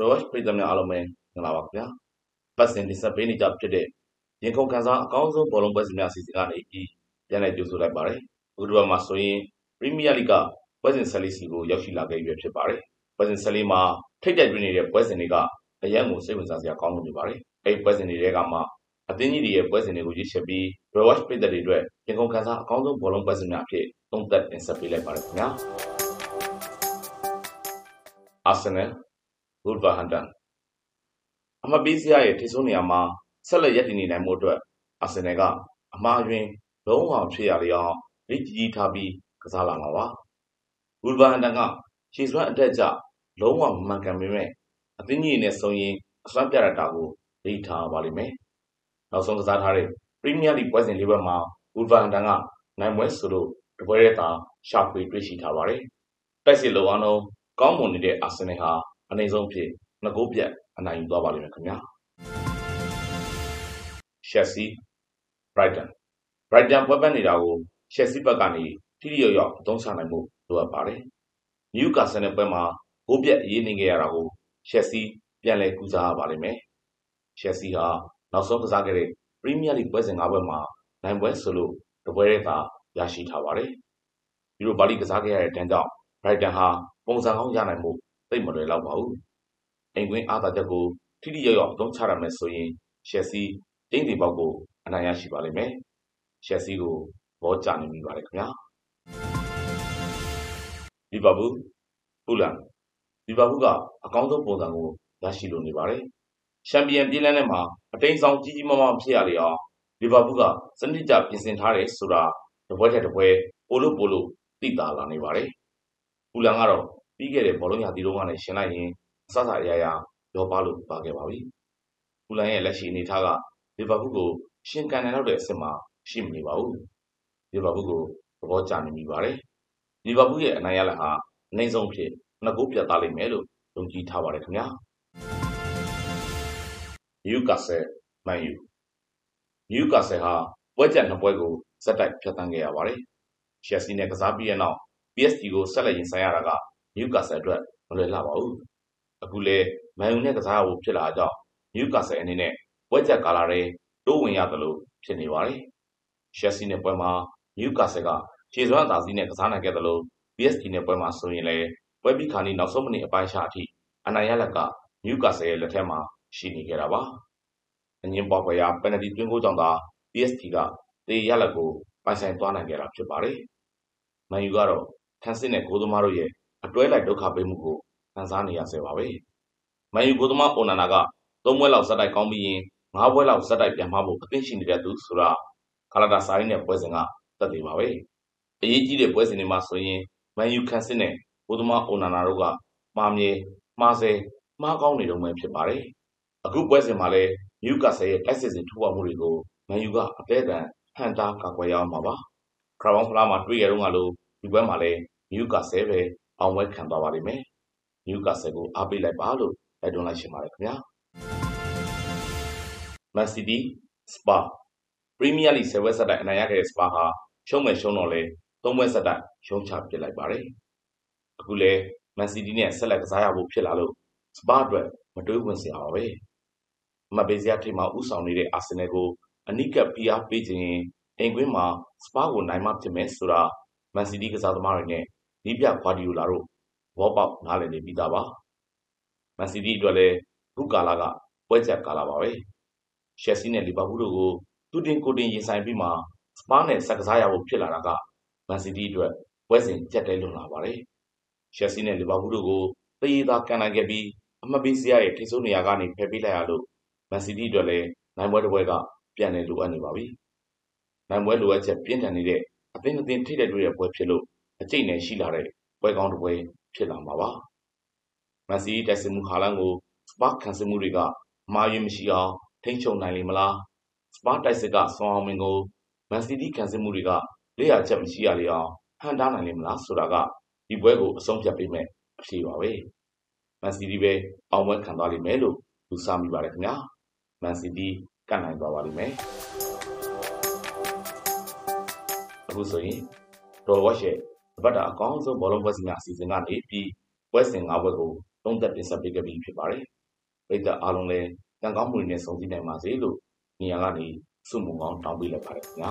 Roach ပြည်သူများအားလုံးပဲမင်္ဂလာပါခင်ဗျာပတ်စဉ်တင်ဆက်ပေးနေကြဖြစ်တဲ့ရင်ခုန်ခံစားအကောင်းဆုံးဘောလုံးပွဲစဉ်များအစီအစဉ်ကနေပြီးပြန်လည်ကြိုဆိုလိုက်ပါတယ်အခုဒီမှာဆိုရင်ပရီးမီးယားလိဂ်ကပွဲစဉ်၁၄စီကိုရောက်ရှိလာခဲ့ပြီဖြစ်ပါတယ်ပွဲစဉ်၁၄မှာထိတ်တက်တွင်းနေတဲ့ပွဲစဉ်တွေကအရန်ကိုစိတ်ဝင်စားစရာကောင်းလို့နေပါတယ်အဲဒီပွဲစဉ်တွေကမှအသင်းကြီးတွေရဲ့ပွဲစဉ်တွေကိုရွေးချယ်ပြီး Roach ပြည်သူတွေအတွက်ရင်ခုန်ခံစားအကောင်းဆုံးဘောလုံးပွဲစဉ်များအဖြစ်သုံးသပ်တင်ဆက်ပေးလိုက်ပါတယ်ခင်ဗျာ Arsenal Wolverhampton အမှတ်ပေးစရာရဲ့ထိဆုံးနေရာမှာဆက်လက်ရပ်တည်နေနိုင်မှုအတွက်အာဆင်နယ်ကအမှားယွင်းလုံးဝဖြစ်ရလေအောင်လက်ကြီးကြီးထားပြီးကစားလာမှာပါဝူလ်ဗာဟန်တန်ကခြေစွမ်းအတက်ကြလုံးဝမမှန်ကန်ပေမဲ့အသင်းကြီးနဲ့ဆုံရင်အစွမ်းပြရတာကိုလက်ထားပါလိမ့်မယ်နောက်ဆုံးကစားထားတဲ့ပရီးမီးယားလိပွဲစဉ်လေးပွဲမှာဝူလ်ဗာဟန်တန်ကနိုင်ပွဲဆိုလို့တပွဲရဲတာရှာဖွေတွေ့ရှိထားပါတယ်တိုက်စစ်လုံအောင်တော့ကောင်းမွန်နေတဲ့အာဆင်နယ်ဟာ အနေဆုံးဖြစ်ငကိုးပြတ် အနိုင်ယူသွားပါလိမ့်မယ်ခင်ဗျာရှက်ဆီဘရိုက်တန်ဘရိုက်တန်ပွဲပန်းနေတာကိုရှက်ဆီဘက်ကနေ ထိထိရောက်ရောက် အသုံးချနိုင်မှုလိုအပ်ပါတယ် နယူကာဆယ်နဲ့ပွဲမှာ ဂိုးပြတ်ရေးနေခဲ့ရတာကိုရှက်ဆီပြန်လည်ကူစားရပါလိမ့်မယ်ရှက်ဆီဟာ နောက်ဆုံးကစားခဲ့တဲ့ ပရီးမီးယားလိပွဲစဉ် ၅ ပွဲမှာ နိုင်ပွဲဆိုလို့ တပွဲရဲသာ ရရှိထားပါတယ်ဒီလိုဘာလီကစားခဲ့ရတဲ့တန်းကြောင့်ဘရိုက်တန်ဟာ ပုံစံကောင်းရနိုင်မှု သိမလွယ်တော့ပါဘူးအိမ်ကွင်းအားသာချက်ကိုထိထိရောက်ရောက်အသုံးချရမယ်ဆိုရင်ရှက်ဆီကျင်းစီပေါက်ကိုအနိုင်ရရှိပါလိမ့်မယ်။ရှက်ဆီကိုဘောကြနေမိပါတယ်ခင်ဗျာ။လီဗာပူးဖူလန်လီဗာပူးကအကောင်းဆုံးပုံစံကိုရရှိလိုနေပါတယ်။ချန်ပီယံပြည်လန်းထဲမှာအတိမ်ဆောင်ကြီးကြီးမားမားဖြစ်ရလေအောင်လီဗာပူးကစနစ်ကျပြင်ဆင်ထားတယ်ဆိုတာတပွဲထက်တပွဲပိုလို့ပိုလို့သိတာလာနေပါတယ်။ဖူလန်ကတော့ ပြီးခဲ့တဲ့ ဘောလုံးရာသီတုန်းကလည်းရှင်လိုက်ရင် အစစအရာရာရောပါလို့ပါခဲ့ပါပြီ။ဖူလန်ရဲ့ လက်ရှိအနေအထားက လီဗာပူးကို ယှဉ်ကန်နိုင်လောက်တဲ့အဆင့်မှာ ရှိမနေပါဘူး။လီဗာပူးကို သဘောကျနေမိပါတယ်။လီဗာပူးရဲ့ အနိုင်ရလဒ်ဟာ အနိမ့်ဆုံးအဖြစ် ၂ ဂိုး ပြတ်သားလိမ့်မယ်လို့ ယုံကြည်ထားပါတယ်ခင်ဗျာ။နယူးကာဆယ်-မန်ယူနယူးကာဆယ်ဟာ ပွဲကြတ်၂ ပွဲကို ဆက်တိုက် ဖြတ်သန်းခဲ့ရပါတယ်။ချက်လ်ဆီးနဲ့ ကစားပြီးတဲ့နောက် PSG ကို ဆက်လက်ရင်ဆိုင်ရတာက နယူးကာဆယ်အတွက်မလွယ်လှပါဘူး။အခုလည်းမန်ယူနဲ့ကစားရဖို့ဖြစ်လာတာကြောင့်နယူးကာဆယ်အနေနဲ့ပွဲကြတ်ကာလထဲတိုးဝင်ရသလိုဖြစ်နေပါတယ်။ချက်လ်ဆီးနဲ့ပွဲမှာနယူးကာဆယ်ကခြေစွမ်းအသာစီးနဲ့ကစားနိုင်ခဲ့သလို PSG နဲ့ပွဲမှာဆိုရင်လည်းပွဲပြီးခါနီးနောက်ဆုံးမိနစ်အပိုင်းအခြားအထိအနိုင်ရလဒ်ကနယူးကာဆယ်ရဲ့လက်ထဲမှာရှိနေခဲ့တာပါ။အငြင်းပွားဖွယ်ရာပယ်နယ်တီသွင်းဂိုးကြောင့်သာ PSG ကသေရလဒ်ကိုပိုင်ဆိုင်သွားနိုင်ခဲ့တာဖြစ်ပါတယ်။မန်ယူကတော့ခန်းစစ်နဲ့ဂိုးသမားတို့ရဲ့ အတွဲလိုက်ဒုက္ခပေးမှုကိုခံစားနေရဆဲပါပဲ။မန်ယူဂိုးသမားအိုနာနာကသုံးပွဲလောက်ဆက်တိုက်ကောင်းပြီးရင်ငါးပွဲလောက်ဆက်တိုက်ပြန်မှားဖို့အသင့်ရှိနေတဲ့သူဆိုတာဂလာတာစာရေးနဲ့ပွဲစဉ်ကသက်သေပါပဲ။အရေးကြီးတဲ့ပွဲစဉ်တွေမှာဆိုရင်မန်ယူခံစစ်နဲ့ဘိုးသမားအိုနာနာတို့ကမှားမြဲမှားဆဲမှားကောင်းနေတုန်းပဲဖြစ်ပါတယ်။အခုပွဲစဉ်မှာလည်းနယူးကာဆယ်ရဲ့တိုက်စစ်စဉ်ထိုးဖောက်မှုတွေကိုမန်ယူကအသေးအံဟန်တာကာကွယ်ရအောင်ပါပါ။ခရာဘောင်းဖလားမှာတွေ့ရတော့ကလို့ဒီပွဲမှာလည်းနယူးကာဆယ်ပဲ အောင်ပွဲခံသွားပါလိမ့်မယ်။နယူးကာဆယ်ကို အားပေးလိုက်ပါလို့ တိုက်တွန်းလိုက်ရှင်ပါတယ်ခင်ဗျာ။မန်စီးတီး၊စပါပရီးမီးယားလိဂ် ၁၀ ပွဲဆက်တိုက် အနိုင်ရခဲ့တဲ့ စပါဟာ ရှုံးမယ်ရှုံးတော့လည်း ၃ ပွဲဆက်တိုက်ရှုံးချပစ်လိုက်ပါတယ်။အခုလည်း မန်စီးတီးနဲ့ ဆက်လက်ကစားရဖို့ ဖြစ်လာလို့ စပါအတွက် မတွေးဝံ့စရာပါပဲ။အမှတ်ပေးဇယားထိပ်မှာ ဦးဆောင်နေတဲ့ အာဆင်နယ်ကို အနီးကပ် ဖိအားပေးချင်ရင် အိမ်ကွင်းမှာ စပါးကို နိုင်မှဖြစ်မယ်ဆိုတာ မန်စီးတီးကစားသမားတွေနဲ့ နည်းပြဂွါဒီယိုလာတို့ သဘောပေါက်နားလည်နေပြီးသားပါ။မန်စီးတီးအတွက်လည်း အခုကာလက ပွဲကြတ်ကာလပါပဲရှက်ဆီနဲ့ လီဗာပူးတို့ကို သူတင်ကိုယ်တင် ရင်ဆိုင်ပြီးမှ စပါးနဲ့ဆက်ကစားရဖို့ ဖြစ်လာတာက မန်စီးတီးအတွက် ပွဲစဉ်ကြက်တဲလွန်လာပါတယ်။ရှက်ဆီနဲ့ လီဗာပူးတို့ကို သရေသာကန်နိုင်ခဲ့ပြီး အမှတ်ပေးဇယားရဲ့ ထိပ်ဆုံးနေရာကနေ ဖယ်ပေးလိုက်ရလို့ မန်စီးတီးအတွက်လည်း နိုင်ပွဲတစ်ပွဲက ပြန်လည်လိုအပ်နေပါပြီ။နိုင်ပွဲလိုအပ်ချက် ပြင်းထန်နေတဲ့ အသင်းနှစ်သင်း ထိပ်တိုက်တွေ့တဲ့ပွဲဖြစ်လို့ အကျိတ်နဲ့ရှိလာတဲ့ပွဲကောင်းတစ်ပွဲဖြစ်လာမှာပါ။မန်စီးတီးတိုက်စစ်မှုဟာလန်ကိုစပါးခံစစ်မှုတွေကမှားယွင်းမရှိအောင်ထိန်းချုပ်နိုင်လေမလားစပါးတိုက်စစ်ကဆွမ်းအောင်မင်ကိုမန်စီးတီးခံစစ်မှုတွေကလက်ရချက်မရှိရလေအောင်ဟန်တားနိုင်လေမလားဆိုတာကဒီပွဲကိုအဆုံးဖြတ်ပေးမယ်အဖြေပါပဲမန်စီးတီးပဲအောင်ပွဲခံသွားလိမ့်မယ်လို့ယူဆမိပါတယ်ခင်ဗျာမန်စီးတီးကတ်နိုင်သွားပါလိမ့်မယ်အခုဆိုရင်ဒေါ်ဝက်ရဲ့ တပတ်တာအကောင်းဆုံးဘောလုံးပွဲစဉ်များအစီအစဉ်ကနေပြီးပွဲစဉ်၅ပွဲကိုသုံးသပ်တင်ဆက်ပေးခဲ့ပြီးဖြစ်ပါတယ်ပရိသတ်အားလုံးလည်းကံကောင်းမှုတွေနဲ့ဆုံစည်းနိုင်ပါစေလို့နေရာကနေဆုမွန်ကောင်းတောင်းပေးလိုက်ပါတယ်ခင်ဗျာ